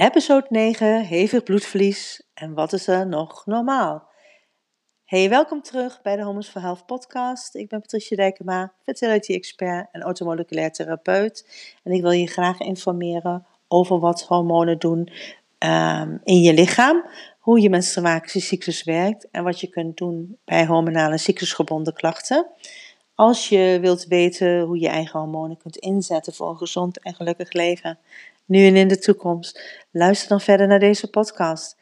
Episode 9: Hevig bloedverlies en wat is er nog normaal? Hey, welkom terug bij de Homos for Health podcast. Ik ben Patricia Dijkema, fertility expert en automoleculair therapeut. En ik wil je graag informeren over wat hormonen doen um, in je lichaam, hoe je menstruatiecyclus werkt en wat je kunt doen bij hormonale cyclusgebonden klachten. Als je wilt weten hoe je eigen hormonen kunt inzetten voor een gezond en gelukkig leven, nu en in de toekomst, luister dan verder naar deze podcast.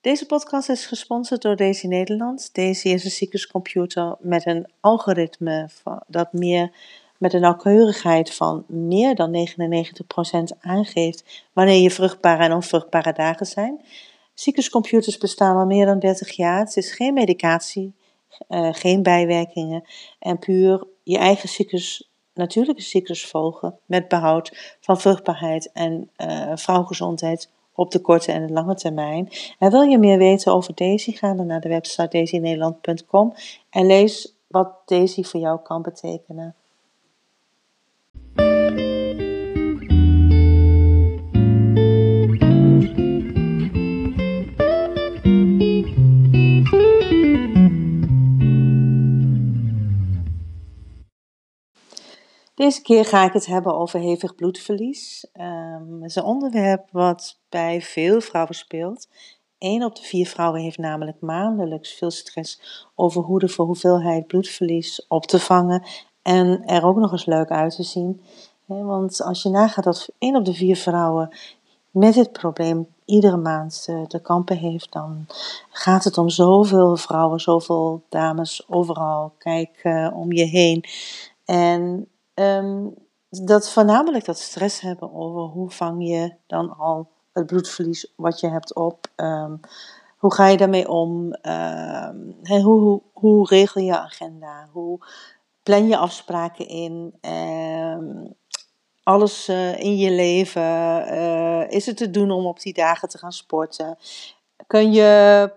Deze podcast is gesponsord door Daisy Nederland. Daisy is een cycluscomputer met een algoritme dat meer met een nauwkeurigheid van meer dan 99% aangeeft wanneer je vruchtbare en onvruchtbare dagen zijn. Cycluscomputers bestaan al meer dan 30 jaar. Het is geen medicatie, uh, geen bijwerkingen en puur je eigen cyclus, natuurlijke cyclus volgen met behoud van vruchtbaarheid en uh, vrouwgezondheid op de korte en de lange termijn. En wil je meer weten over Daisy, ga dan naar de website daisynederland.com en lees wat Daisy voor jou kan betekenen. Deze keer ga ik het hebben over hevig bloedverlies. Um, is een onderwerp wat bij veel vrouwen speelt. Een op de vier vrouwen heeft namelijk maandelijks veel stress over hoe de hoeveelheid bloedverlies op te vangen en er ook nog eens leuk uit te zien. Want als je nagaat dat één op de vier vrouwen met dit probleem iedere maand eh, de kampen heeft, dan gaat het om zoveel vrouwen, zoveel dames overal. Kijk uh, om je heen. En um, dat voornamelijk dat stress hebben over hoe vang je dan al het bloedverlies wat je hebt op. Um, hoe ga je daarmee om? Um, hoe, hoe, hoe, regel je agenda? Hoe plan je afspraken in? alles uh, in je leven. Uh, is het te doen om op die dagen te gaan sporten? Kun je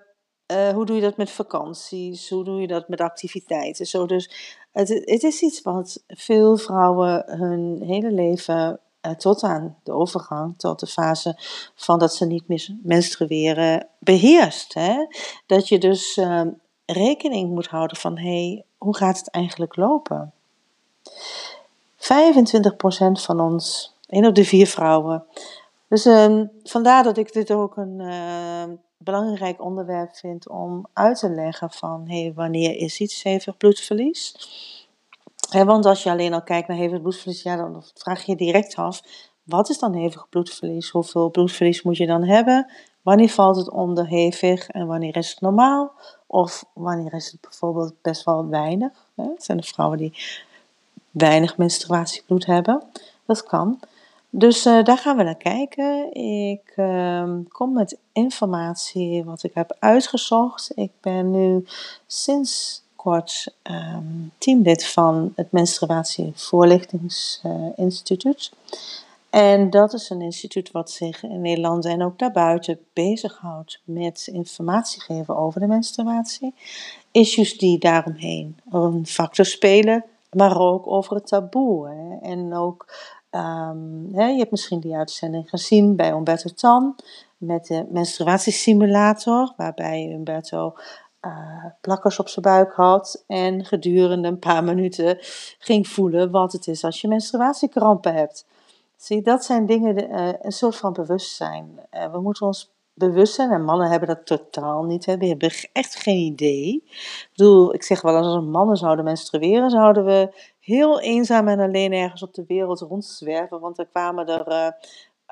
uh, hoe doe je dat met vakanties? Hoe doe je dat met activiteiten? Zo dus, het, het is iets wat veel vrouwen hun hele leven uh, tot aan de overgang, tot de fase van dat ze niet menstrueren, beheerst. Hè? Dat je dus uh, rekening moet houden van, hé, hey, hoe gaat het eigenlijk lopen? 25% van ons, één op de vier vrouwen. Dus uh, vandaar dat ik dit ook een ehm, belangrijk onderwerp vind om uit te leggen van wanneer is iets hevig bloedverlies. Want als je alleen al kijkt naar hevig bloedverlies, ja, dan vraag je je direct af, wat is dan hevig bloedverlies? Hoeveel bloedverlies moet je dan hebben? Wanneer valt het onder hevig en wanneer is het normaal? Of wanneer is het bijvoorbeeld best wel weinig? Het zijn de vrouwen die weinig menstruatiebloed hebben. Dat kan. Dus uh, daar gaan we naar kijken. Ik uh, kom met informatie wat ik heb uitgezocht. Ik ben nu sinds kort um, teamlid van het Menstruatievoorlichtingsinstituut. en dat is een instituut wat zich in Nederland en ook daarbuiten bezighoudt met informatie geven over de menstruatie. Issues die daaromheen een factor spelen, maar ook over het taboe. Hè? En ook Hè, je hebt misschien die uitzending gezien bij Umberto Tan met de menstruatiesimulator, waarbij Umberto uh, plakkers op zijn buik had en gedurende een paar minuten ging voelen wat het is als je menstruatiekrampen hebt. Zie, dat zijn dingen, uh, een soort van bewustzijn. Uh, we moeten ons bewust zijn, en mannen hebben dat totaal niet, hè. hebben echt geen idee. Ik bedoel, ik zeg wel, als mannen zouden menstrueren, zouden we heel eenzaam en alleen ergens op de wereld rondzwerven. Want er kwamen er uh,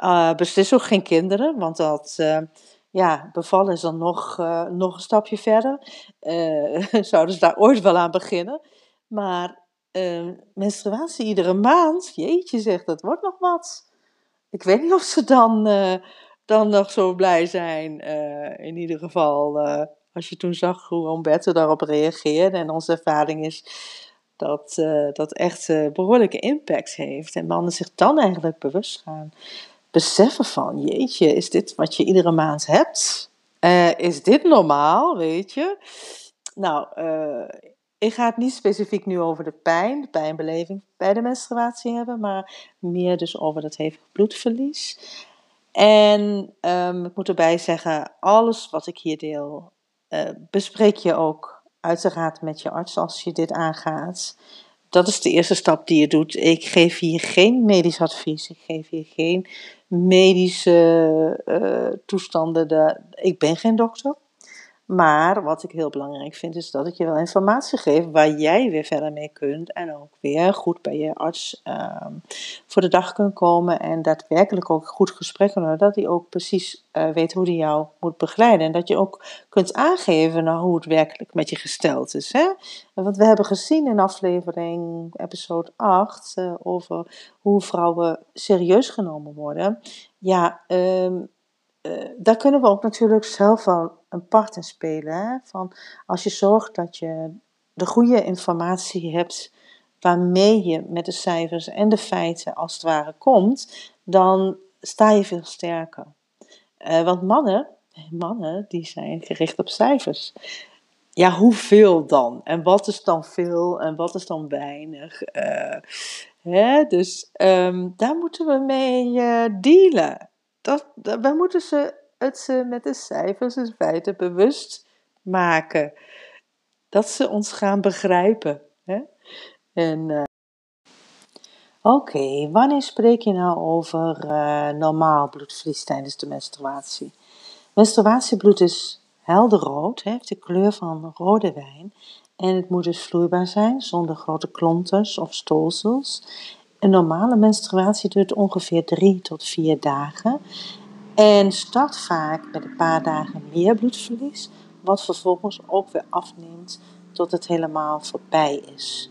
uh, beslist ook geen kinderen. Want dat, uh, ja, bevallen is dan nog, nog een stapje verder. zouden ze daar ooit wel aan beginnen. Maar menstruatie iedere maand, jeetje zegt, dat wordt nog wat. Ik weet niet of ze dan, dan nog zo blij zijn. in ieder geval, als je toen zag hoe Umberto daarop reageerde. En onze ervaring is dat uh, dat echt behoorlijke impact heeft. En mannen zich dan eigenlijk bewust gaan beseffen van, jeetje, is dit wat je iedere maand hebt? Is dit normaal, weet je? Nou, ik ga het niet specifiek nu over de pijn, de pijnbeleving bij de menstruatie hebben, maar meer dus over dat hevig bloedverlies. En um, ik moet erbij zeggen, alles wat ik hier deel, uh, bespreek je ook uiteraard met je arts als je dit aangaat. Dat is de eerste stap die je doet. Ik geef hier geen medisch advies. Ik geef hier geen medische uh, toestanden. De, ik ben geen dokter. Maar wat ik heel belangrijk vind, is dat ik je wel informatie geef waar jij weer verder mee kunt. En ook weer goed bij je arts uh, voor de dag kunt komen. En daadwerkelijk ook goed gesprek kunnen. Dat hij ook precies uh, weet hoe hij jou moet begeleiden. En dat je ook kunt aangeven nou, hoe het werkelijk met je gesteld is. Hè? Want we hebben gezien in aflevering episode 8 uh, eh, over hoe vrouwen serieus genomen worden. Ja, um, uh, daar kunnen we ook natuurlijk zelf wel een part in spelen. Hè? Van als je zorgt dat je de goede informatie hebt waarmee je met de cijfers en de feiten als het ware komt, dan sta je veel sterker. Uh, want mannen, mannen, die zijn gericht op cijfers. Ja, hoeveel dan? En wat is dan veel en wat is dan weinig? Uh, hè? Dus um, daar moeten we mee dealen. Dat, wij moeten ze het ze met de cijfers en feiten bewust maken. Dat ze ons gaan begrijpen. Uh, Oké, wanneer spreek je nou over uh, normaal bloedverlies tijdens de menstruatie? Menstruatiebloed is helder rood, heeft de kleur van rode wijn. En het moet dus vloeibaar zijn, zonder grote klonters of stolsels. Een normale menstruatie duurt ongeveer 3 tot 4 dagen. En start vaak met een paar dagen meer bloedverlies, wat vervolgens ook weer afneemt tot het helemaal voorbij is.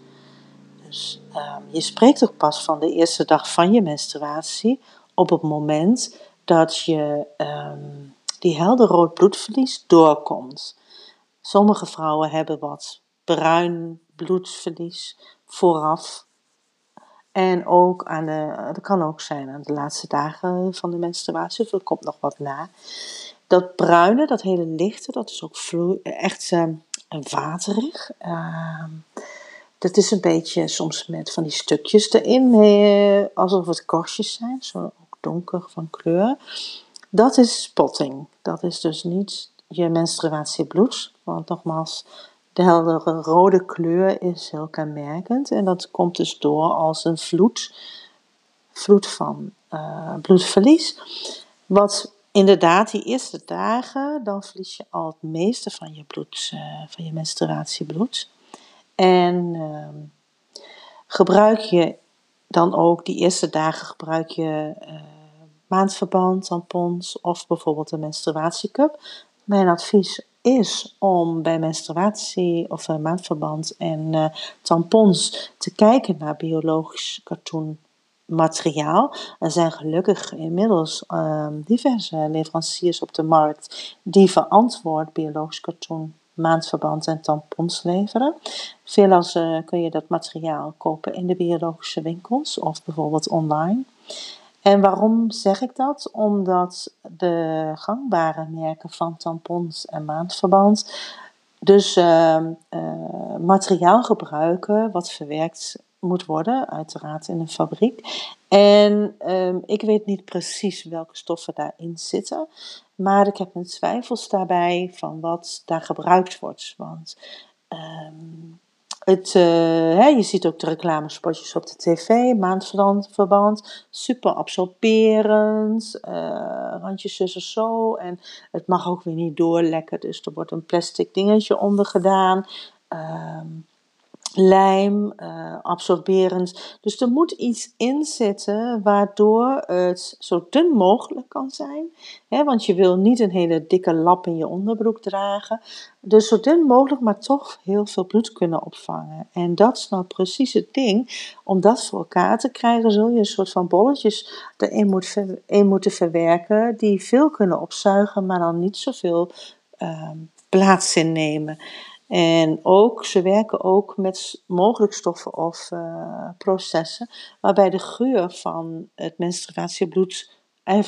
Dus um, je spreekt ook pas van de eerste dag van je menstruatie op het moment dat je um, die helder rood bloedverlies doorkomt. Sommige vrouwen hebben wat bruin bloedverlies vooraf en ook aan de, dat kan ook zijn aan de laatste dagen van de menstruatie, er komt nog wat na. Dat bruine, dat hele lichte, dat is ook vloe, echt uh, waterig. Uh, dat is een beetje soms met van die stukjes erin, uh, alsof het korstjes zijn, zo ook donker van kleur. Dat is spotting. Dat is dus niet je menstruatiebloed, want nogmaals, de heldere rode kleur is heel kenmerkend en dat komt dus door als een vloed, vloed van uh, bloedverlies. Wat inderdaad die eerste dagen, dan verlies je al het meeste van je bloed, uh, van je menstruatiebloed. En uh, gebruik je dan ook die eerste dagen gebruik je uh, maandverband, tampons of bijvoorbeeld een menstruatiecup. Mijn advies is om bij menstruatie of maandverband en uh, tampons te kijken naar biologisch katoenmateriaal. Er zijn gelukkig inmiddels uh, diverse leveranciers op de markt die verantwoord biologisch katoen, maandverband en tampons leveren. Veelal uh, kun je dat materiaal kopen in de biologische winkels of bijvoorbeeld online. En waarom zeg ik dat? Omdat de gangbare merken van tampons en maandverband dus uh, uh, materiaal gebruiken wat verwerkt moet worden, uiteraard in een fabriek. En uh, ik weet niet precies welke stoffen daarin zitten, maar ik heb mijn twijfels daarbij van wat daar gebruikt wordt. Want um, het, uh, hè, je ziet ook de reclamespotjes op de tv, maandverband, super absorberend, uh, randjes zus zo. En het mag ook weer niet doorlekken, dus er wordt een plastic dingetje onder gedaan. Uh, lijm, uh, absorberend. Dus er moet iets in zitten waardoor het zo dun mogelijk kan zijn. Hè, want je wil niet een hele dikke lap in je onderbroek dragen. Dus zo dun mogelijk, maar toch heel veel bloed kunnen opvangen. En dat is nou precies het ding. Om dat voor elkaar te krijgen, zul je een soort van bolletjes erin moet ver, moeten verwerken. Die veel kunnen opzuigen, maar dan niet zoveel uh, plaats innemen. En ook, ze werken ook met mogelijk stoffen of uh, processen waarbij de geur van het menstruatiebloed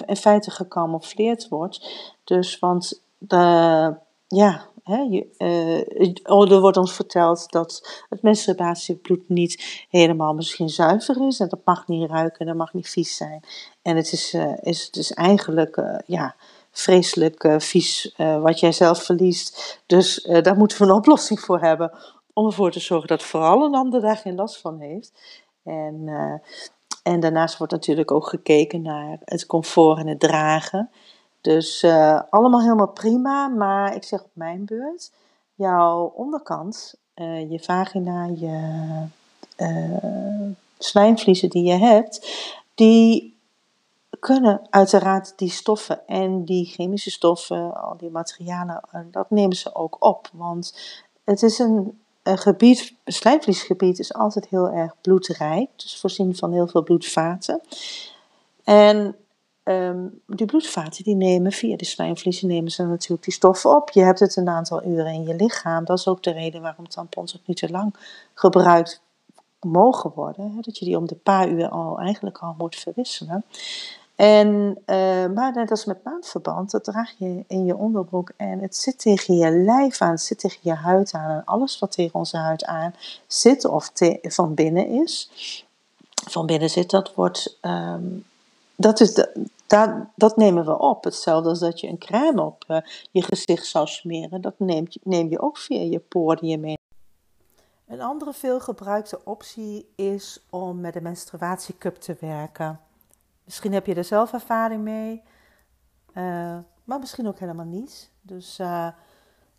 in feite gecamoufleerd wordt. Dus want de, ja, Hè, je, uh, oh, er wordt ons verteld dat het menstruatiebloed niet helemaal misschien zuiver is. En dat mag niet ruiken, dat mag niet vies zijn. En het is, uh, is, het is eigenlijk uh, ja, vreselijk vies wat jij zelf verliest. Dus daar moeten we een oplossing voor hebben. Om ervoor te zorgen dat vooral een ander daar geen last van heeft. En, en daarnaast wordt natuurlijk ook gekeken naar het comfort en het dragen. Dus allemaal helemaal prima, maar ik zeg op mijn beurt, jouw onderkant, je vagina, je uh, die je hebt, die kunnen uiteraard die stoffen en die chemische stoffen, al die materialen, dat nemen ze ook op. Want het is een, gebied, een slijmvliesgebied is altijd heel erg bloedrijk, dus voorzien van heel veel bloedvaten. En Um, die bloedvaten die nemen via de slijmvliezen nemen ze natuurlijk die stoffen op. Je hebt het een aantal uren in je lichaam. Dat is ook de reden waarom tampons ook niet te lang gebruikt mogen worden. Dat je die om de paar uur al eigenlijk al moet verwisselen. En, uh, maar net als met maandverband, dat draag je in je onderbroek en het zit tegen je lijf aan, het zit tegen je huid aan. En alles wat tegen onze huid aan zit of van binnen is, van binnen zit, dat wordt um, dat, is dat, nemen we op. Hetzelfde als dat je een crème op uh, je gezicht zou smeren. Dat neem neem je ook via je poriën mee. Een andere veelgebruikte optie is om met een menstruatiecup te werken. Misschien heb je er zelf ervaring mee, uh, maar misschien ook helemaal niet. Dus uh,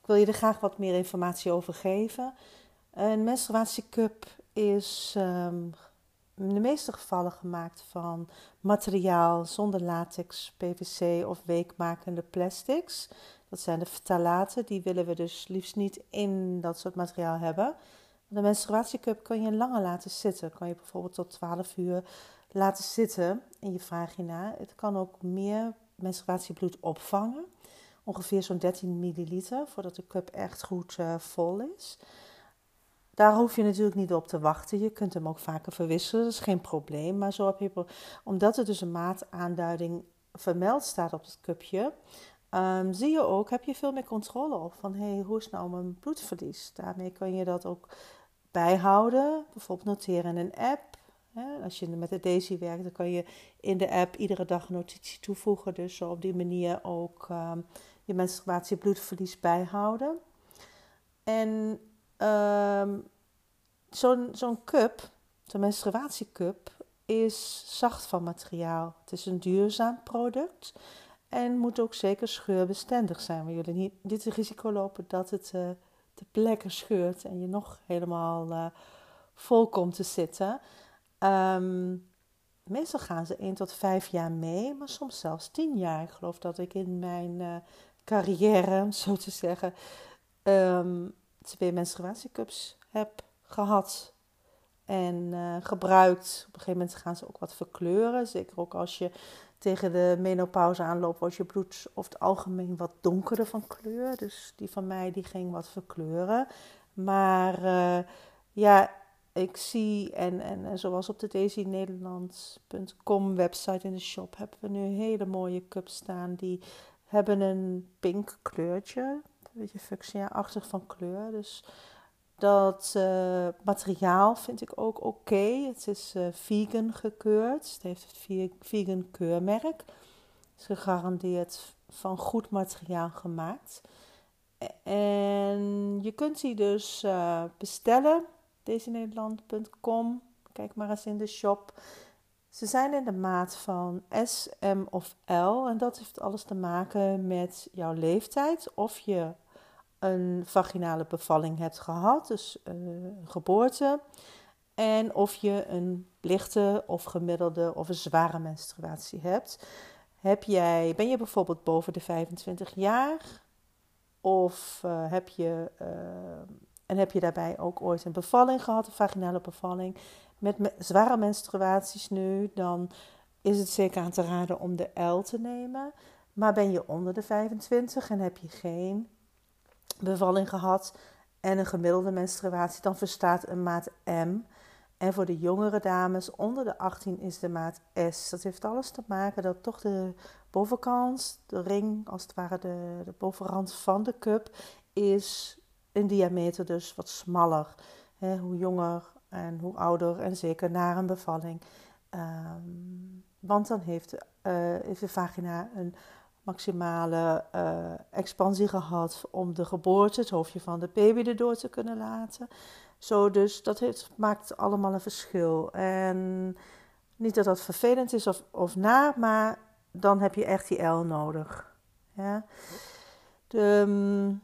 ik wil je er graag wat meer informatie over geven. Een menstruatiecup is um, in de meeste gevallen gemaakt van materiaal zonder latex, PVC of weekmakende plastics. Dat zijn de ftalaten, die willen we dus liefst niet in dat soort materiaal hebben. De menstruatiecup kan je langer laten zitten. Kan je bijvoorbeeld tot 12 uur laten zitten in je vagina. Het kan ook meer menstruatiebloed opvangen. Ongeveer zo'n 13 milliliter voordat de cup echt goed uh, vol is. Daar hoef je natuurlijk niet op te wachten. Je kunt hem ook vaker verwisselen, dat is geen probleem. Maar zo heb je, omdat er dus een maataanduiding vermeld staat op het cupje, um, zie je ook, heb je veel meer controle op van hey, hoe is nou mijn bloedverlies? Daarmee kan je dat ook bijhouden, bijvoorbeeld noteren in een app. Als je met de Daisy werkt, dan kan je in de app iedere dag een notitie toevoegen. Dus op die manier ook um, je menstruatie bloedverlies bijhouden. En Um, zo'n zo'n cup, zo'n menstruatiecup, is zacht van materiaal. Het is een duurzaam product en moet ook zeker scheurbestendig zijn. We jullie niet dit risico lopen dat het de plekken scheurt en je nog helemaal uh, vol komt te zitten. Um, meestal gaan ze 1 tot 5 jaar mee, maar soms zelfs 10 jaar. Ik geloof dat ik in mijn uh, carrière, zo te zeggen, um, twee menstruatiecups heb gehad en uh, gebruikt. Op een gegeven moment gaan ze ook wat verkleuren. Zeker ook als je tegen de menopauze aanloopt, wordt je bloed over het algemeen wat donkerder van kleur. Dus die van mij die ging wat verkleuren. Maar uh, ja, ik zie, en, en, zoals op de daisynederland.com website in de shop, hebben we nu hele mooie cups staan. Die hebben een pink kleurtje beetje fuchsia-achtig van kleur. Dus dat uh, materiaal vind ik ook oké. Het is uh, vegan gekeurd. Het heeft het vegan keurmerk. Het is gegarandeerd van goed materiaal gemaakt. En je kunt die dus uh, bestellen. Dezenederland.com. Kijk maar eens in de shop. Ze zijn in de maat van S, M of L. En dat heeft alles te maken met jouw leeftijd. Of je een vaginale bevalling hebt gehad, dus uh, geboorte. En of je een lichte of gemiddelde of een zware menstruatie hebt. Heb jij, ben je bijvoorbeeld boven de 25 jaar? Of uh, heb je, uh, en heb je daarbij ook ooit een bevalling gehad, een vaginale bevalling? Met me zware menstruaties nu, dan is het zeker aan te raden om de L te nemen. Maar ben je onder de 25 en heb je geen bevalling gehad en een gemiddelde menstruatie, dan verstaat een maat M. En voor de jongere dames onder de 18 is de maat S. Dat heeft alles te maken dat toch de bovenkant, de ring, als het ware de, de bovenrand van de cup, is in diameter dus wat smaller. hoe jonger en hoe ouder en zeker na een bevalling. Um, want dan heeft, uh, heeft de vagina een maximale uh, expansie gehad om de geboorte, het hoofdje van de baby erdoor te kunnen laten. Zo dus, dat heeft, maakt allemaal een verschil. En niet dat dat vervelend is of, of na, maar dan heb je echt die L nodig. Ja. De, um,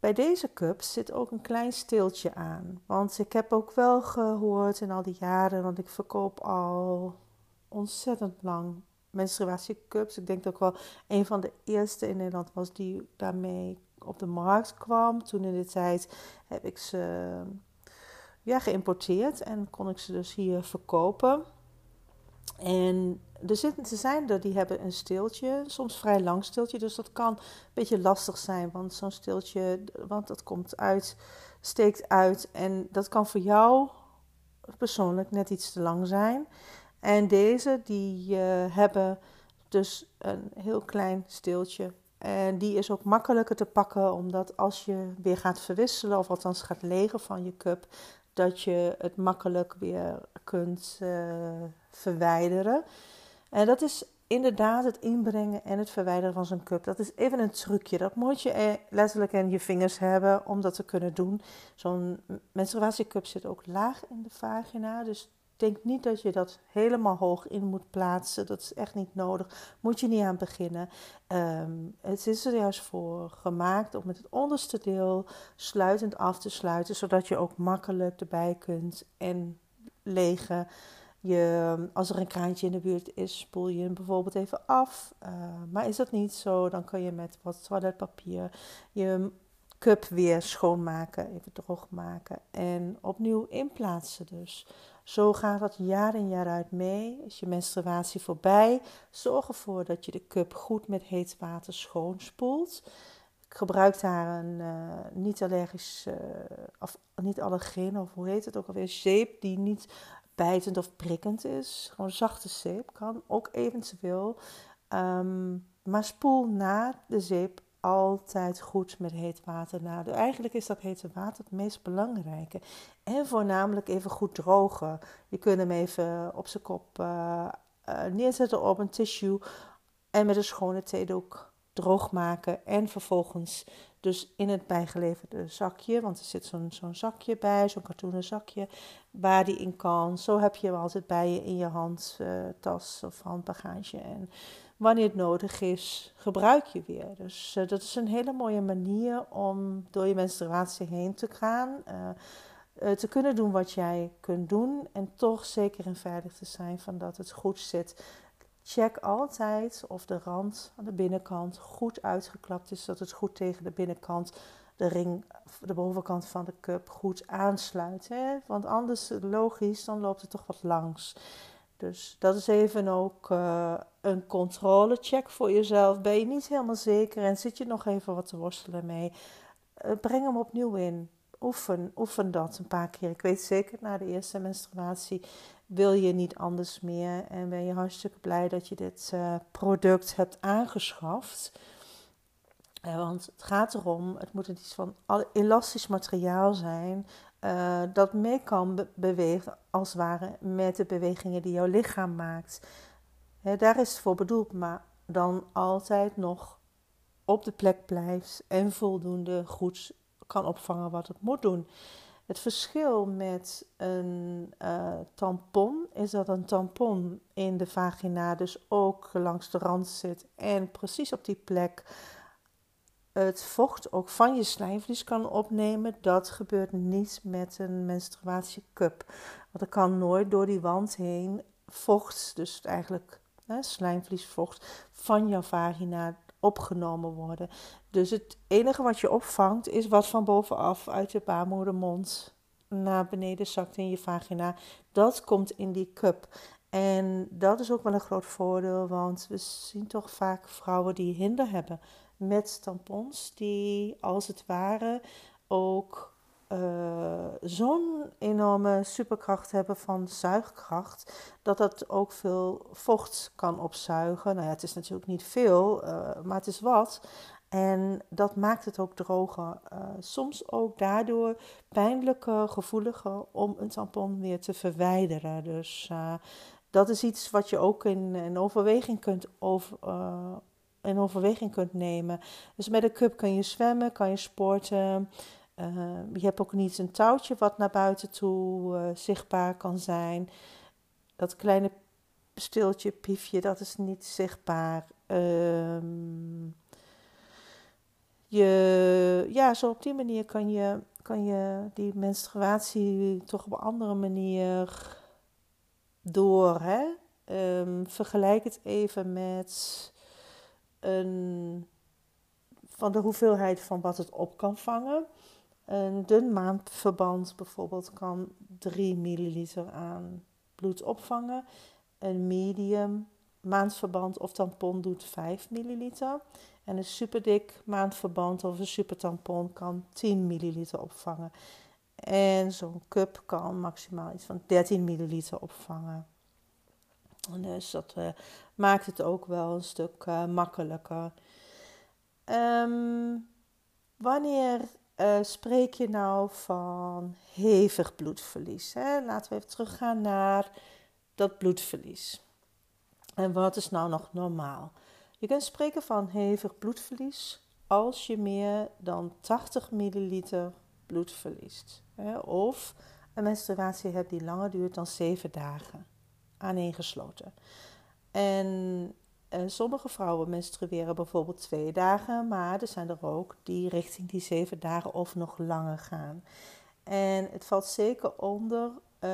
bij deze cup zit ook een klein steeltje aan. Want ik heb ook wel gehoord in al die jaren, want ik verkoop al ontzettend lang menstruatiecups. Ik denk dat ik wel een van de eerste in Nederland was die daarmee op de markt kwam. Toen in de tijd heb ik ze ja, geïmporteerd en kon ik ze dus hier verkopen. En er, zitten, er zijn er die hebben een steeltje, soms vrij lang steeltje. Dus dat kan een beetje lastig zijn, want zo'n steeltje, want dat komt uit, steekt uit. En dat kan voor jou persoonlijk net iets te lang zijn. En deze, die uh, hebben dus een heel klein steeltje. En die is ook makkelijker te pakken, omdat als je weer gaat verwisselen, of althans gaat legen van je cup, dat je het makkelijk weer kunt uh, verwijderen. En dat is inderdaad het inbrengen en het verwijderen van zo'n cup. Dat is even een trucje. Dat moet je letterlijk in je vingers hebben om dat te kunnen doen. Zo'n menstruatiecup zit ook laag in de vagina. Dus denk niet dat je dat helemaal hoog in moet plaatsen. Dat is echt niet nodig. Moet je niet aan beginnen. Um, het is er juist voor gemaakt om met het onderste deel sluitend af te sluiten, zodat je ook makkelijk erbij kunt en legen. Je, als er een kraantje in de buurt is, spoel je hem bijvoorbeeld even af. Uh, maar is dat niet zo, dan kun je met wat toiletpapier je cup weer schoonmaken, even droog maken en opnieuw inplaatsen dus. Zo gaat dat jaar in jaar uit mee. Is je menstruatie voorbij, zorg ervoor dat je de cup goed met heet water schoonspoelt. Ik gebruik daar een uh, niet allergisch, uh, of niet allergeen, of hoe heet het ook alweer, zeep die niet bijtend of prikkend is. Gewoon zachte zeep kan ook eventueel. Um, maar spoel na de zeep altijd goed met heet water na. Eigenlijk is dat hete water het meest belangrijke. En voornamelijk even goed drogen. Je kunt hem even op zijn kop uh, uh, neerzetten op een tissue en met een schone theedoek droog maken. En vervolgens dus in het bijgeleverde zakje, want er zit zo'n zo'n zakje bij, zo'n katoenen zakje, waar die in kan. Zo heb je hem altijd bij je in je handtas uh, of handbagage. En wanneer het nodig is, gebruik je weer. Dus uh, dat is een hele mooie manier om door je menstruatie heen te gaan. Uh, te kunnen doen wat jij kunt doen en toch zeker en veilig te zijn van dat het goed zit. Check altijd of de rand aan de binnenkant goed uitgeklapt is, dat het goed tegen de binnenkant, de ring, de bovenkant van de cup goed aansluit. Hè? Want anders, logisch, dan loopt het toch wat langs. Dus dat is even ook uh, een controlecheck voor jezelf. Ben je niet helemaal zeker en zit je nog even wat te worstelen mee? Uh, breng hem opnieuw in. Oefen, oefen dat een paar keer. Ik weet zeker na de eerste menstruatie wil je niet anders meer. En ben je hartstikke blij dat je dit uh, product hebt aangeschaft. want het gaat erom, het moet iets van elastisch materiaal zijn uh, dat mee kan be bewegen, als het ware, met de bewegingen die jouw lichaam maakt. daar is het voor bedoeld, maar dan altijd nog op de plek blijft en voldoende goed kan opvangen wat het moet doen. Het verschil met een uh, tampon is dat een tampon in de vagina dus ook langs de rand zit en precies op die plek het vocht ook van je slijmvlies kan opnemen. Dat gebeurt niet met een menstruatiecup. Want er kan nooit door die wand heen vocht, dus eigenlijk hè, slijmvliesvocht, van jouw vagina opgenomen worden. Dus het enige wat je opvangt is wat van bovenaf uit de baarmoedermond naar beneden zakt in je vagina. Dat komt in die cup. En dat is ook wel een groot voordeel, want we zien toch vaak vrouwen die hinder hebben met tampons die als het ware ook uh, zo'n enorme superkracht hebben van zuigkracht, dat dat ook veel vocht kan opzuigen. Nou ja, het is natuurlijk niet veel, uh, maar het is wat. En dat maakt het ook droger. Uh, soms ook daardoor pijnlijker, gevoeliger om een tampon weer te verwijderen. Dus dat is iets wat je ook in, in overweging kunt over, in overweging kunt nemen. Dus met een cup kun je zwemmen, kan je sporten. Uh, je hebt ook niet een touwtje wat naar buiten toe uh, zichtbaar kan zijn. Dat kleine stiltje, piefje, dat is niet zichtbaar. Um, je, ja, zo op die manier kan je, kan je die menstruatie toch op een andere manier door. Hè? Um, vergelijk het even met een, van de hoeveelheid van wat het op kan vangen. Een dun maandverband bijvoorbeeld kan 3 milliliter aan bloed opvangen. Een medium maandverband of tampon doet 5 milliliter. En een superdik maandverband of een supertampon kan 10 milliliter opvangen. En zo'n cup kan maximaal iets van 13 milliliter opvangen. Dus dat uh, maakt het ook wel een stuk uh, makkelijker. Um, wanneer uh, spreek je nou van hevig bloedverlies? Hè? Laten we even teruggaan naar dat bloedverlies. En wat is nou nog normaal? Je kunt spreken van hevig bloedverlies als je meer dan 80 milliliter bloed verliest. Hè? Of een menstruatie hebt die langer duurt dan 7 dagen aaneengesloten. En uh, sommige vrouwen menstrueren bijvoorbeeld twee dagen, maar er zijn er ook die richting die zeven dagen of nog langer gaan. En het valt zeker onder, uh,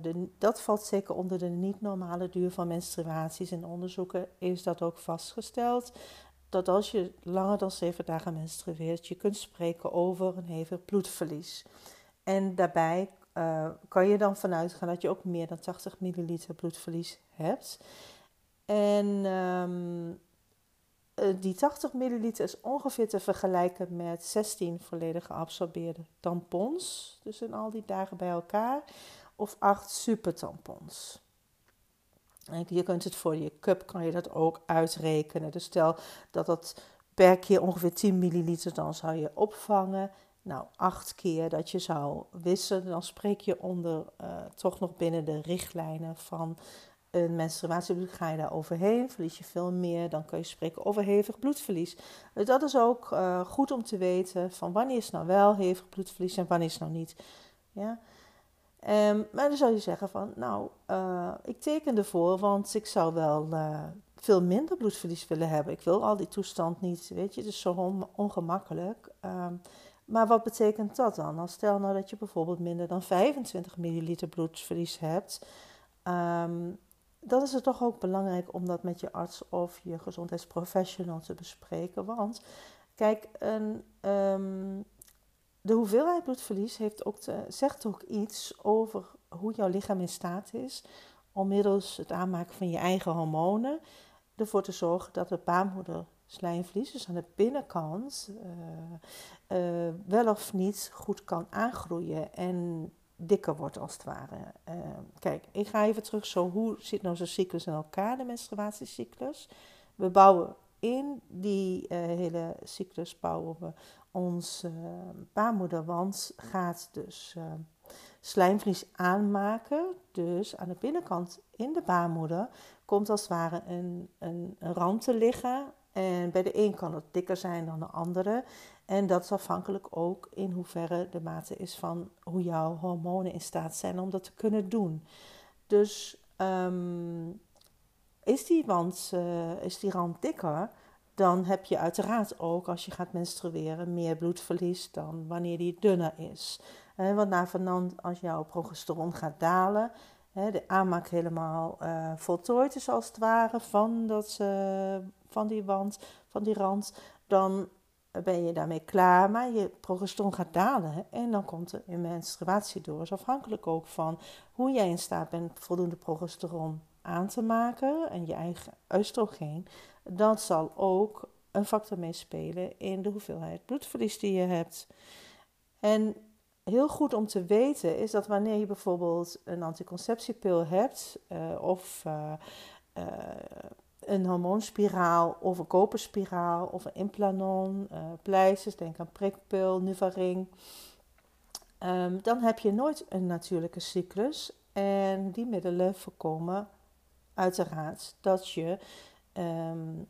de, dat valt zeker onder de niet-normale duur van menstruaties. In onderzoeken is dat ook vastgesteld. Dat als je langer dan zeven dagen menstrueert, je kunt spreken over een hevig bloedverlies. En daarbij uh, kan je dan vanuit gaan dat je ook meer dan 80 milliliter bloedverlies hebt. En um, die 80 milliliter is ongeveer te vergelijken met 16 volledig geabsorbeerde tampons. Dus in al die dagen bij elkaar. Of 8 supertampons. En je kunt het voor je cup kan je dat ook uitrekenen. Dus stel dat dat per keer ongeveer 10 milliliter dan zou je opvangen. Nou, acht keer dat je zou wisselen, dan spreek je onder uh, toch nog binnen de richtlijnen van een menstruatiebloed. Ga je daar overheen, verlies je veel meer, dan kun je spreken over hevig bloedverlies. Dus dat is ook uh, goed om te weten van wanneer is nou wel hevig bloedverlies en wanneer is nou niet. Ja? Um, maar dan zou je zeggen van, nou, uh, ik teken ervoor, want ik zou wel veel minder bloedverlies willen hebben. Ik wil al die toestand niet, weet je, het is zo on ongemakkelijk. Um, maar wat betekent dat dan? Stel nou dat je bijvoorbeeld minder dan 25 milliliter bloedverlies hebt, um, dan is het toch ook belangrijk om dat met je arts of je gezondheidsprofessional te bespreken. Want kijk, een, um, de hoeveelheid bloedverlies heeft ook te, zegt ook iets over hoe jouw lichaam in staat is om middels het aanmaken van je eigen hormonen ervoor te zorgen dat de baarmoeder slijmvlies, dus aan de binnenkant, uh, uh, wel of niet goed kan aangroeien en dikker wordt als het ware. Uh, kijk, ik ga even terug zo, hoe zit nou zo'n cyclus in elkaar, de menstruatiecyclus? We bouwen in die hele cyclus bouwen we ons baarmoederwand gaat dus slijmvlies aanmaken. Dus aan de binnenkant in de baarmoeder komt als het ware een, een, een rand te liggen en bij de een kan het dikker zijn dan de andere. En dat is afhankelijk ook in hoeverre de mate is van hoe jouw hormonen in staat zijn om dat te kunnen doen. Dus um, is, die wand, uh, is die rand dikker, dan heb je uiteraard ook als je gaat menstrueren meer bloedverlies dan wanneer die dunner is. Want na vanand als jouw progesteron gaat dalen, de aanmaak helemaal uh, voltooid is als het ware van dat, uh, van die wand, van die rand, dan ben je daarmee klaar. Maar je progesteron gaat dalen en dan komt er een menstruatie door. Dus afhankelijk ook van hoe jij in staat bent voldoende progesteron aan te maken en je eigen oestrogeen. Dat zal ook een factor meespelen in de hoeveelheid bloedverlies die je hebt. En heel goed om te weten is dat wanneer je bijvoorbeeld een anticonceptiepil hebt uh, of uh, uh, een hormoonspiraal of een koperspiraal of een implanon, pleisters, denk aan prikpil, Nuvaring, um, dan heb je nooit een natuurlijke cyclus en die middelen voorkomen uiteraard dat je um,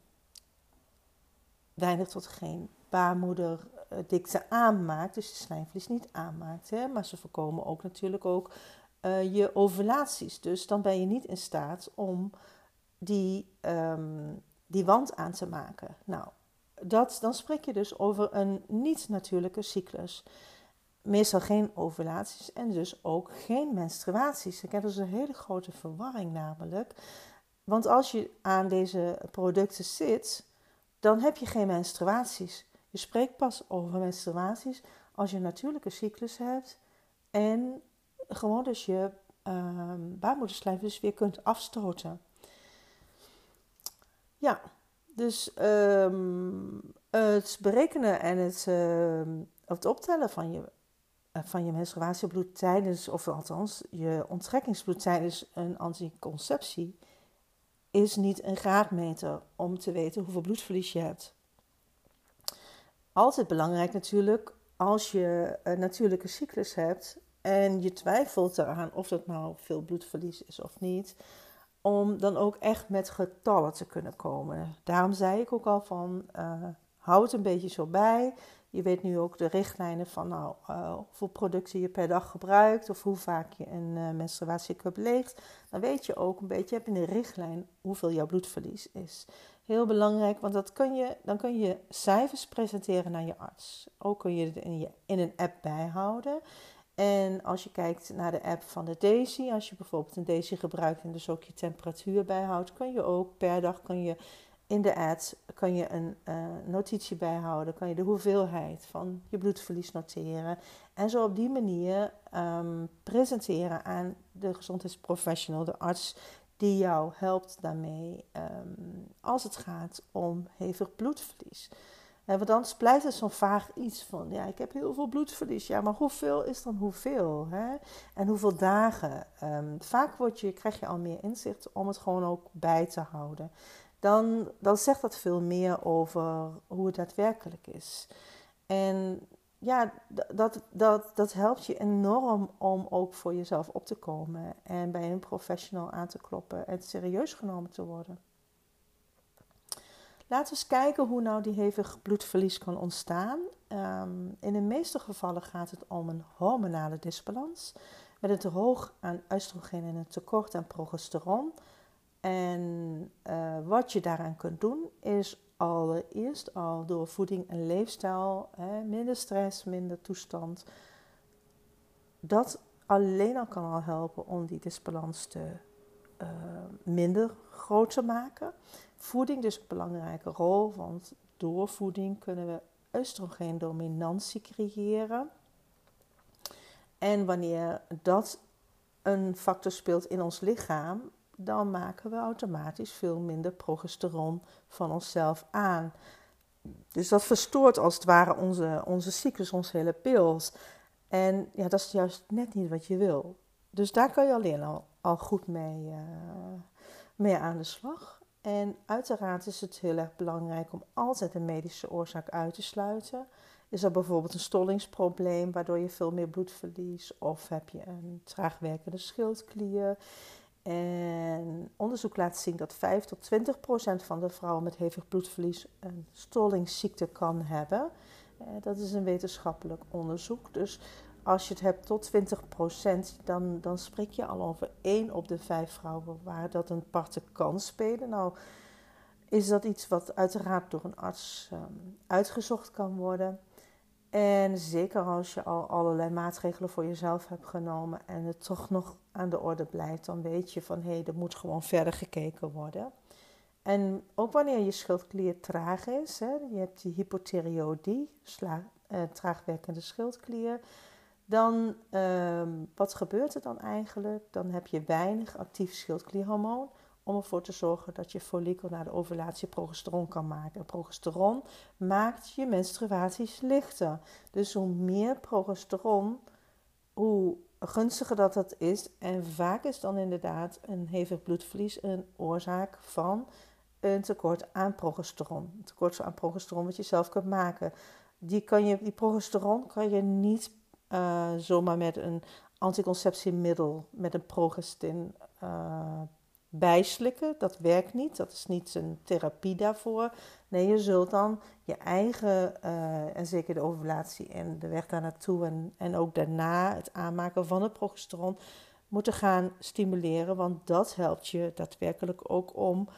weinig tot geen baarmoederdikte aanmaakt, dus de slijmvlies niet aanmaakt. Hè? Maar ze voorkomen ook natuurlijk ook uh, je ovulaties. Dus dan ben je niet in staat om die, um, die wand aan te maken. Nou, dat, dan spreek je dus over een niet-natuurlijke cyclus. Meestal geen ovulaties en dus ook geen menstruaties. Ik heb dus een hele grote verwarring namelijk. Want als je aan deze producten zit, dan heb je geen menstruaties. Je spreekt pas over menstruaties als je een natuurlijke cyclus hebt en gewoon dus je uh, baarmoederslijf dus weer kunt afstoten. Ja, dus um, het berekenen en het, uh, het optellen van je, uh, van je menstruatiebloed tijdens, of althans je onttrekkingsbloed tijdens een anticonceptie, is niet een graadmeter om te weten hoeveel bloedverlies je hebt. Altijd belangrijk natuurlijk als je een natuurlijke cyclus hebt en je twijfelt eraan of dat nou veel bloedverlies is of niet, om dan ook echt met getallen te kunnen komen. Daarom zei ik ook al van, uh, hou het een beetje zo bij. Je weet nu ook de richtlijnen van nou, uh, hoeveel producten je per dag gebruikt of hoe vaak je een uh, menstruatiecup leegt. Dan weet je ook een beetje, heb je een richtlijn hoeveel jouw bloedverlies is. Heel belangrijk, want dat kun je, dan kun je cijfers presenteren naar je arts. Ook kun je het in, je, in een app bijhouden. En als je kijkt naar de app van de Daisy, als je bijvoorbeeld een Daisy gebruikt en dus ook je temperatuur bijhoudt, kun je ook per dag kun je in de app kan je een uh, notitie bijhouden, kan je de hoeveelheid van je bloedverlies noteren en zo op die manier um, presenteren aan de gezondheidsprofessional, de arts die jou helpt daarmee um, als het gaat om hevig bloedverlies. Want dan blijft het zo'n vaag iets van, ja, ik heb heel veel bloedverlies. Ja, maar hoeveel is dan hoeveel? Hè? En hoeveel dagen? Um, vaak word je, krijg je al meer inzicht om het gewoon ook bij te houden. Dan, dan zegt dat veel meer over hoe het daadwerkelijk is. En ja, dat, dat, dat helpt je enorm om ook voor jezelf op te komen en bij een professional aan te kloppen en serieus genomen te worden. Laten we eens kijken hoe nou die hevig bloedverlies kan ontstaan. Um, in de meeste gevallen gaat het om een hormonale disbalans met een te hoog aan oestrogeen en een tekort aan progesteron. En uh, wat je daaraan kunt doen is allereerst al door voeding en leefstijl, hè, minder stress, minder toestand. Dat alleen al kan al helpen om die disbalans te uh, minder groot te maken. Voeding dus een belangrijke rol, want door voeding kunnen we oestrogeendominantie creëren. En wanneer dat een factor speelt in ons lichaam, dan maken we automatisch veel minder progesteron van onszelf aan. Dus dat verstoort als het ware onze, onze cyclus, onze hele pils. En ja, dat is juist net niet wat je wil. Dus daar kan je alleen al, al goed mee, uh, mee aan de slag. En uiteraard is het heel erg belangrijk om altijd een medische oorzaak uit te sluiten. Is er bijvoorbeeld een stollingsprobleem waardoor je veel meer bloed verliest? Of heb je een traagwerkende schildklier? En onderzoek laat zien dat 5 tot 20 procent van de vrouwen met hevig bloedverlies een stollingsziekte kan hebben. Eh, dat is een wetenschappelijk onderzoek. Dus als je het hebt tot 20 procent, dan, dan spreek je al over 1 op de 5 vrouwen waar dat een parte kan spelen. Nou, is dat iets wat uiteraard door een arts um, uitgezocht kan worden. En zeker als je al allerlei maatregelen voor jezelf hebt genomen en het toch nog aan de orde blijft, dan weet je van hé, hey, er moet gewoon verder gekeken worden. En ook wanneer je schildklier traag is, hè, je hebt die hypothyreoïdie, eh, traagwerkende schildklier, dan um, wat gebeurt er dan eigenlijk? Dan heb je weinig actief schildklierhormoon om ervoor te zorgen dat je follikel na de ovulatie progesteron kan maken. progesteron maakt je menstruaties lichter. Dus hoe meer progesteron hoe gunstiger dat dat is. En vaak is dan inderdaad een hevig bloedverlies een oorzaak van een tekort aan progesteron. Een tekort aan progesteron wat je zelf kunt maken. Die, kan je, die progesteron kan je niet uh, zomaar met een anticonceptiemiddel, met een progestin uh, bijslikken. Dat werkt niet. Dat is niet een therapie daarvoor. Nee, je zult dan je eigen, uh, en zeker de ovulatie en de weg daar naartoe en, en ook daarna het aanmaken van het progesteron moeten gaan stimuleren. Want dat helpt je daadwerkelijk ook om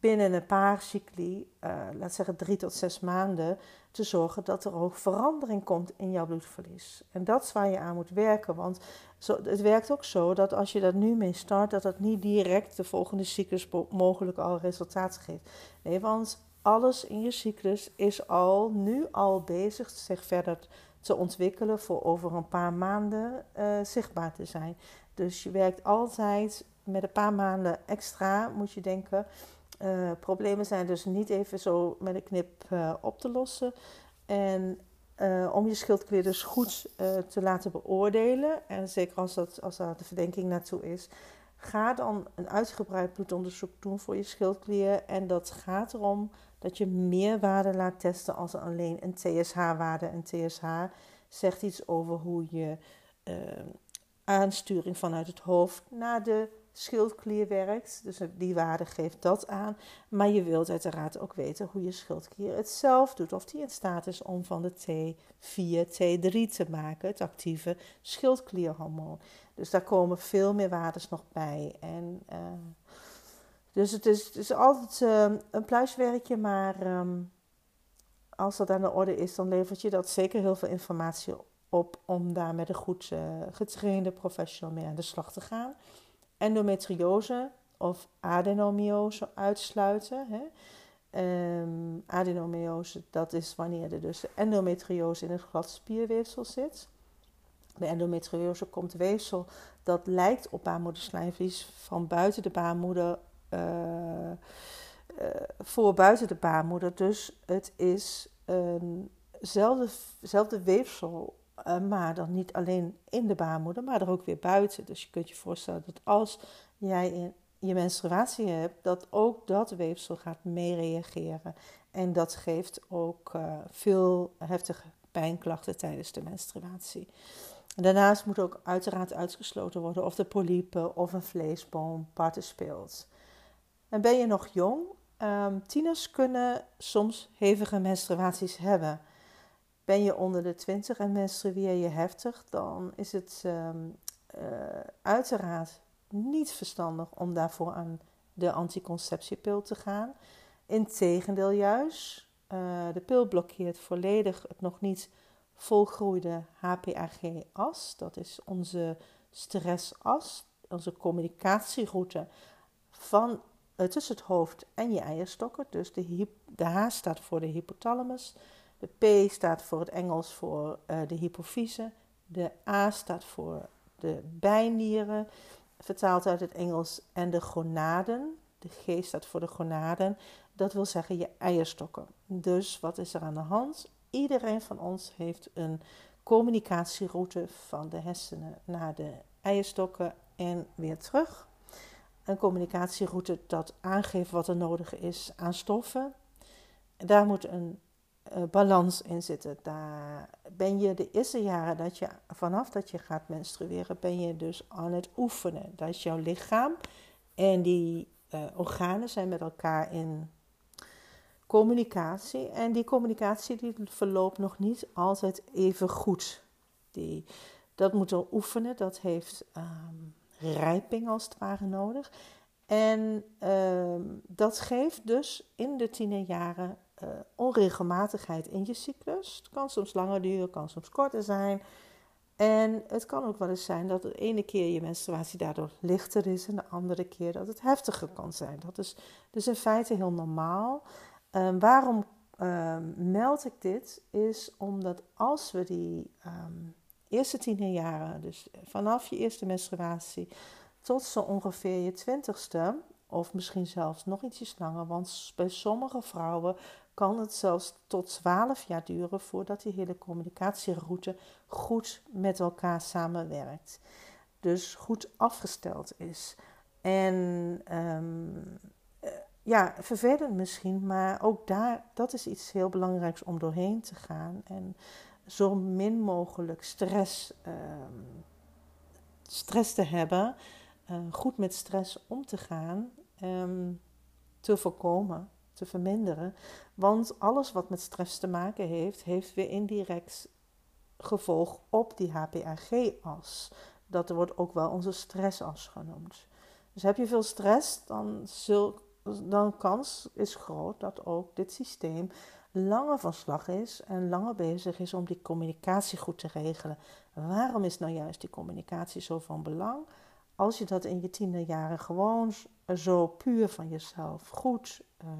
binnen een paar cycli, uh, laat zeggen drie tot zes maanden, te zorgen dat er ook verandering komt in jouw bloedverlies. En dat is waar je aan moet werken. Want het werkt ook zo dat als je dat nu mee start, dat dat niet direct de volgende cyclus mogelijk al resultaten geeft. Nee, want alles in je cyclus is al nu al bezig zich verder te ontwikkelen voor over een paar maanden uh, zichtbaar te zijn. Dus je werkt altijd met een paar maanden extra, moet je denken uh, problemen zijn dus niet even zo met een knip uh, op te lossen. En uh, om je schildklier dus goed te laten beoordelen, en zeker als, dat, als daar de verdenking naartoe is, ga dan een uitgebreid bloedonderzoek doen voor je schildklier. En dat gaat erom dat je meer waarden laat testen als alleen een TSH-waarde. En TSH zegt iets over hoe je aansturing vanuit het hoofd naar de schildklier werkt. Dus die waarde geeft dat aan. Maar je wilt uiteraard ook weten hoe je schildklier het zelf doet. Of die in staat is om van de T4 T3 te maken, het actieve schildklierhormoon. Dus daar komen veel meer waarden nog bij. En, uh, dus het is, het is altijd uh, een pluiswerkje, maar um, als dat aan de orde is, dan levert je dat zeker heel veel informatie op om daar met een goed uh, getrainde professional mee aan de slag te gaan endometriose of adenomiose uitsluiten. Hè. Um, adenomiose, dat is wanneer er dus endometriose in het glad spierweefsel zit. Bij endometriose komt weefsel dat lijkt op baarmoederslijmvlies van buiten de baarmoeder uh, uh, voor buiten de baarmoeder. Dus het is eenzelfde weefsel uh, maar dan niet alleen in de baarmoeder, maar er ook weer buiten. Dus je kunt je voorstellen dat als jij je menstruatie hebt, dat ook dat weefsel gaat meereageren. En dat geeft ook uh, veel heftige pijnklachten tijdens de menstruatie. Daarnaast moet ook uiteraard uitgesloten worden of de polypen of een vleesboom parten speelt. En ben je nog jong? Um, tieners kunnen soms hevige menstruaties hebben. Ben je onder de 20 en menstrueer je heftig, dan is het um, uh, uiteraard niet verstandig om daarvoor aan de anticonceptiepil te gaan. Integendeel juist, uh, de pil blokkeert volledig het nog niet volgroeide HPAG-as. Dat is onze stressas, onze communicatieroute van, uh, tussen het hoofd en je eierstokken. Dus de, de H staat voor de hypothalamus. De P staat voor het Engels voor uh, de hypofyse. De A staat voor de bijnieren, vertaald uit het Engels. En de gonaden. De G staat voor de gonaden. Dat wil zeggen je eierstokken. Dus wat is er aan de hand? Iedereen van ons heeft een communicatieroute van de hersenen naar de eierstokken en weer terug. Een communicatieroute dat aangeeft wat er nodig is aan stoffen. Daar moet een uh, balans in zitten. Daar ben je de eerste jaren dat je, vanaf dat je gaat menstrueren, ben je dus aan het oefenen. Dat is jouw lichaam en die uh, organen zijn met elkaar in communicatie. En die communicatie die verloopt nog niet altijd even goed. Die, dat moeten we oefenen, dat heeft um, rijping als het ware nodig. En uh, dat geeft dus in de tienerjaren uh, onregelmatigheid in je cyclus. Het kan soms langer duren, kan soms korter zijn. En het kan ook wel eens zijn dat de ene keer je menstruatie daardoor lichter is en de andere keer dat het heftiger kan zijn. Dat is dus in feite heel normaal. Um, waarom um, meld ik dit? Is omdat als we die um, eerste tien jaren, dus vanaf je eerste menstruatie tot zo ongeveer je twintigste, Of misschien zelfs nog ietsjes langer, want bij sommige vrouwen kan het zelfs tot 12 jaar duren voordat die hele communicatieroute goed met elkaar samenwerkt. Dus goed afgesteld is. En um, ja, vervelend misschien, maar ook daar, dat is iets heel belangrijks om doorheen te gaan. En zo min mogelijk stress, um, stress te hebben, uh, goed met stress om te gaan, um, te voorkomen, te verminderen. Want alles wat met stress te maken heeft, heeft weer indirect gevolg op die HPAG-as. Dat wordt ook wel onze stressas genoemd. Dus heb je veel stress, dan, zul, dan kans is groot dat ook dit systeem langer van slag is en langer bezig is om die communicatie goed te regelen. Waarom is nou juist die communicatie zo van belang? Als je dat in je tienerjaren gewoon zo puur van jezelf goed, uh,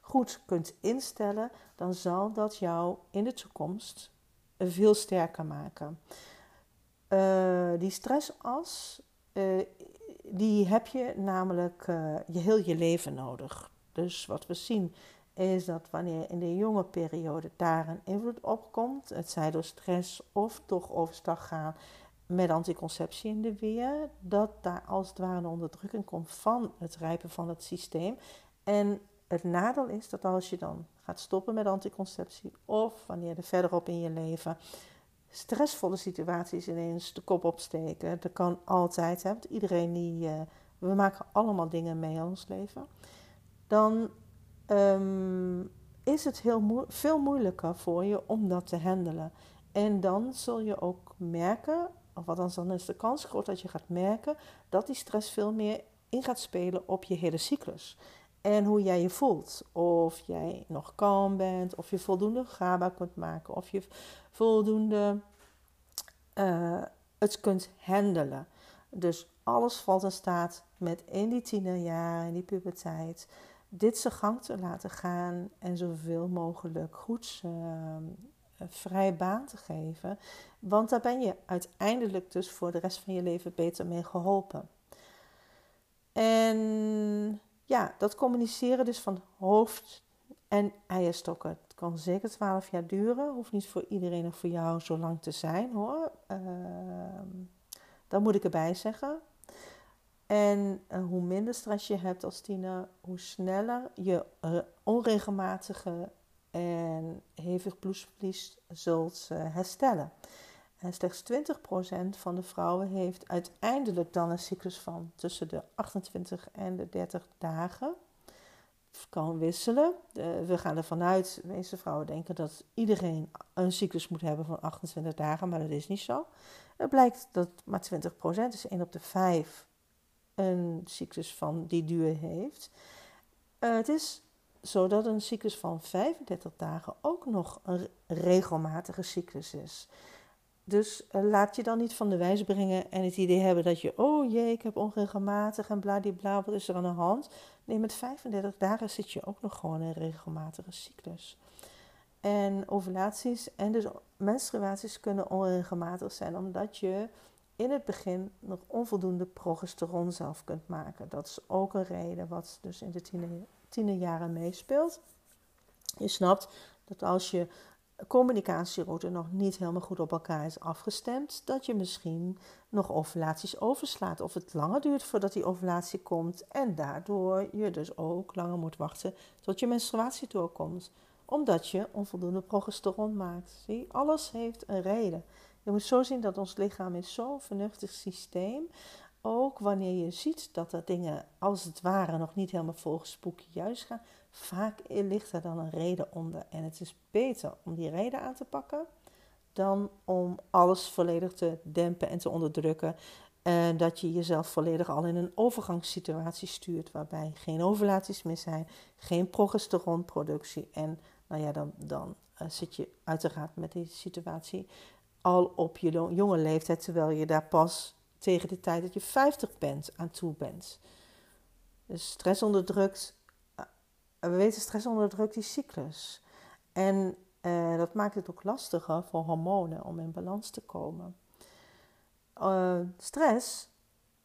goed kunt instellen, dan zal dat jou in de toekomst veel sterker maken. Uh, die stressas, uh, die heb je namelijk je heel je leven nodig. Dus wat we zien is dat wanneer in de jonge periode daar een invloed op komt, het zij door stress of toch overstag gaan met anticonceptie in de weer, dat daar als het ware een onderdrukking komt van het rijpen van het systeem. En het nadeel is dat als je dan gaat stoppen met anticonceptie of wanneer er verderop in je leven stressvolle situaties ineens de kop opsteken, dat kan altijd, hè, want iedereen die, uh, we maken allemaal dingen mee in ons leven, dan um, is het heel veel moeilijker voor je om dat te handelen. En dan zul je ook merken, of althans dan is de kans groot dat je gaat merken, dat die stress veel meer in gaat spelen op je hele cyclus. En hoe jij je voelt. Of jij nog kalm bent, of je voldoende GABA kunt maken, of je voldoende uh, het kunt handelen. Dus alles valt in staat met in die tienerjaren, in die puberteit, dit zijn gang te laten gaan en zoveel mogelijk goeds uh, vrij baan te geven. Want daar ben je uiteindelijk dus voor de rest van je leven beter mee geholpen. En ja, dat communiceren dus van hoofd en eierstokken. Het kan zeker 12 jaar duren. Hoeft niet voor iedereen of voor jou zo lang te zijn hoor. Uh, dat moet ik erbij zeggen. En uh, hoe minder stress je hebt als tiener, hoe sneller je onregelmatige en hevig bloedverlies zult uh, herstellen. En slechts 20% van de vrouwen heeft uiteindelijk dan een cyclus van tussen de 28 en de 30 dagen. Kan wisselen. we gaan ervan uit, de meeste vrouwen denken dat iedereen een cyclus moet hebben van 28 dagen, maar dat is niet zo. Het blijkt dat maar 20%, dus 1 op de 5, een cyclus van die duur heeft. Uh, het is zo dat een cyclus van 35 dagen ook nog een regelmatige cyclus is. Dus uh, laat je dan niet van de wijs brengen en het idee hebben dat je, oh jee, ik heb onregelmatig en bladibla, wat is er aan de hand? Nee, met 35 dagen zit je ook nog gewoon in een regelmatige cyclus. En ovulaties en dus menstruaties kunnen onregelmatig zijn, omdat je in het begin nog onvoldoende progesteron zelf kunt maken. Dat is ook een reden wat dus in de tienerjaren meespeelt. Je snapt dat als je communicatieroute nog niet helemaal goed op elkaar is afgestemd, dat je misschien nog ovulaties overslaat of het langer duurt voordat die ovulatie komt en daardoor je dus ook langer moet wachten tot je menstruatie doorkomt, omdat je onvoldoende progesteron maakt. Zie, alles heeft een reden. Je moet zo zien dat ons lichaam is zo'n vernuftig systeem. Ook wanneer je ziet dat er dingen als het ware nog niet helemaal volgens spookje juist gaan. Vaak ligt er dan een reden onder. En het is beter om die reden aan te pakken dan om alles volledig te dempen en te onderdrukken. En dat je jezelf volledig al in een overgangssituatie stuurt, waarbij geen ovulaties meer zijn, geen progesteronproductie. En nou ja, dan, dan uh, zit je uiteraard met die situatie al op je jonge leeftijd, terwijl je daar pas tegen de tijd dat je 50 bent aan toe bent. Dus stress onderdrukt, eh, we weten stress onderdrukt die cyclus. En uh, dat maakt het ook lastiger voor hormonen om in balans te komen. Uh, stress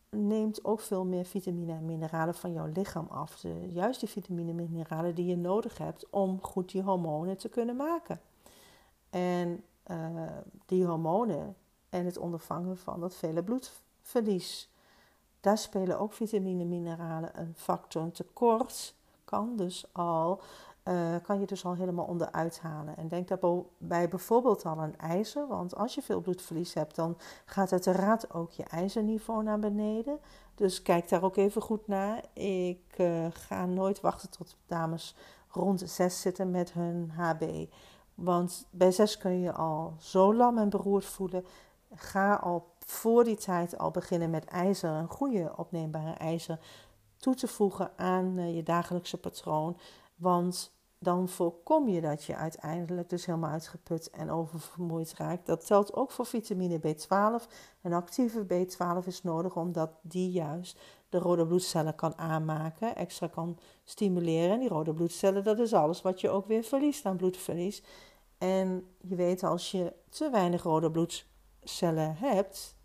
neemt ook veel meer vitamine en mineralen van jouw lichaam af. De, juist die vitamine en mineralen die je nodig hebt om goed die hormonen te kunnen maken. En die hormonen en het ondervangen van dat vele bloedverlies. Daar spelen ook vitamine en mineralen een factor. Een tekort kan dus al uh, kan je dus al helemaal onderuit halen. En denk daarbij bijvoorbeeld al aan ijzer, want als je veel bloedverlies hebt, dan gaat uiteraard ook je ijzerniveau naar beneden. Dus kijk daar ook even goed naar. Ik uh, ga nooit wachten tot dames rond de 6 zitten met hun HB. Want bij 6 kun je al zo lam en beroerd voelen. Ga al voor die tijd al beginnen met ijzer, een goede opneembare ijzer, toe te voegen aan uh, je dagelijkse patroon. Want dan voorkom je dat je uiteindelijk dus helemaal uitgeput en oververmoeid raakt. Dat telt ook voor vitamine B12. Een actieve B12 is nodig omdat die juist de rode bloedcellen kan aanmaken, extra kan stimuleren. En die rode bloedcellen, dat is alles wat je ook weer verliest aan bloedverlies. En je weet, als je te weinig rode bloedcellen hebt,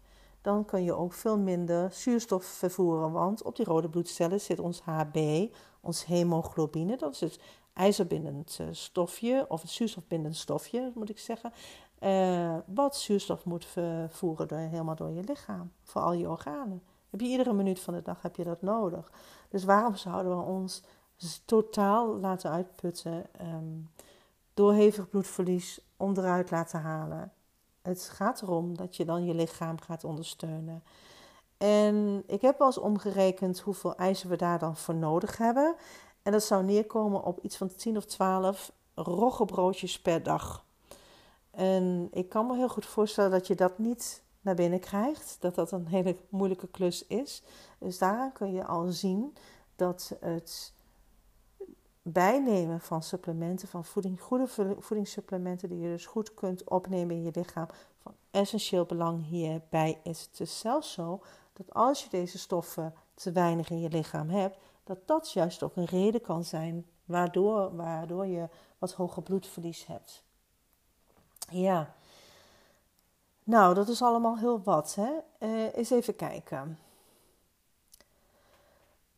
dan kun je ook veel minder zuurstof vervoeren. Want op die rode bloedcellen zit ons HB, ons hemoglobine. Dat is het ijzerbindend eh, stofje, of het zuurstofbindend stofje, moet ik zeggen. Uh, wat zuurstof moet vervoeren door, helemaal door je lichaam, voor al je organen. Heb je iedere minuut van de dag heb je dat nodig. Dus waarom zouden we ons totaal laten uitputten um, door hevig bloedverlies onderuit laten halen? Het gaat erom dat je dan je lichaam gaat ondersteunen. En ik heb wel eens omgerekend hoeveel ijzer we daar dan voor nodig hebben. En dat zou neerkomen op iets van 10 of 12 roggebroodjes per dag. En ik kan me heel goed voorstellen dat je dat niet naar binnen krijgt. Dat dat een hele moeilijke klus is. Dus daaraan kun je al zien dat het bijnemen van supplementen, van voeding, goede voedingssupplementen die je dus goed kunt opnemen in je lichaam, van essentieel belang hierbij is. Het is zelfs zo dat als je deze stoffen te weinig in je lichaam hebt, dat dat juist ook een reden kan zijn waardoor, waardoor je wat hoger bloedverlies hebt. Ja. Nou, dat is allemaal heel wat. Hè? Uh, eens even kijken.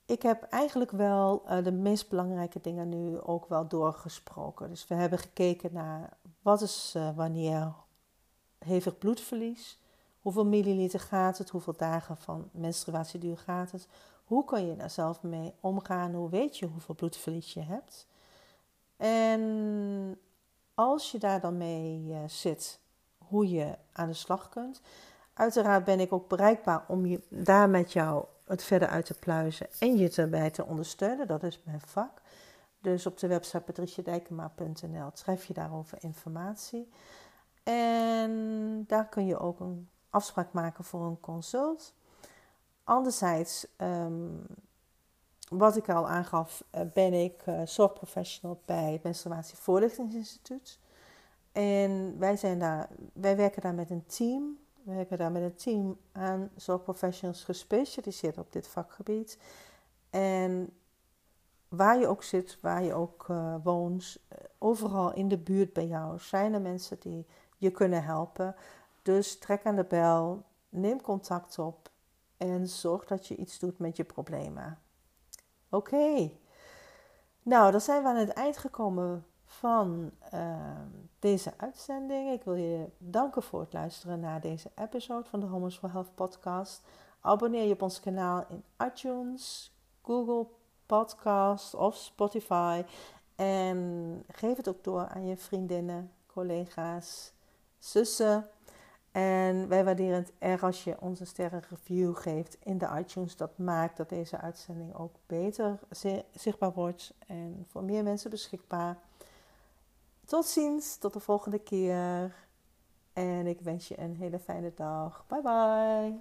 Ik heb eigenlijk wel uh, de meest belangrijke dingen nu ook wel doorgesproken. Dus we hebben gekeken naar wat is uh, wanneer hevig bloedverlies, hoeveel milliliter gaat het, hoeveel dagen van menstruatieduur gaat het, hoe kan je daar zelf mee omgaan? Hoe weet je hoeveel bloedverlies je hebt? En als je daar dan mee uh, zit, hoe je aan de slag kunt. Uiteraard ben ik ook bereikbaar om je daar met jou het verder uit te pluizen en je erbij te ondersteunen. Dat is mijn vak. Dus op de website patriciadijkema.nl schrijf je daarover informatie. En daar kun je ook een afspraak maken voor een consult. Anderzijds, um, wat ik al aangaf, eh, ben ik uh, zorgprofessional bij het Menstruatievoorlichtingsinstituut. En wij, zijn daar, wij werken daar met een team. We werken daar met een team aan zorgprofessionals gespecialiseerd op dit vakgebied. En waar je ook zit, waar je ook uh, woont, overal in de buurt bij jou zijn er mensen die je kunnen helpen. Dus trek aan de bel, neem contact op en zorg dat je iets doet met je problemen. Oké. Nou, dan zijn we aan het eind gekomen van uh, deze uitzending. Ik wil je danken voor het luisteren naar deze episode van de Homos for Health podcast. Abonneer je op ons kanaal in iTunes, Google Podcast of Spotify. En geef het ook door aan je vriendinnen, collega's, zussen en wij waarderen het erg als je ons een sterren review geeft in de iTunes. Dat maakt dat deze uitzending ook beter zichtbaar wordt en voor meer mensen beschikbaar. Tot ziens, tot de volgende keer. En ik wens je een hele fijne dag. Bye bye.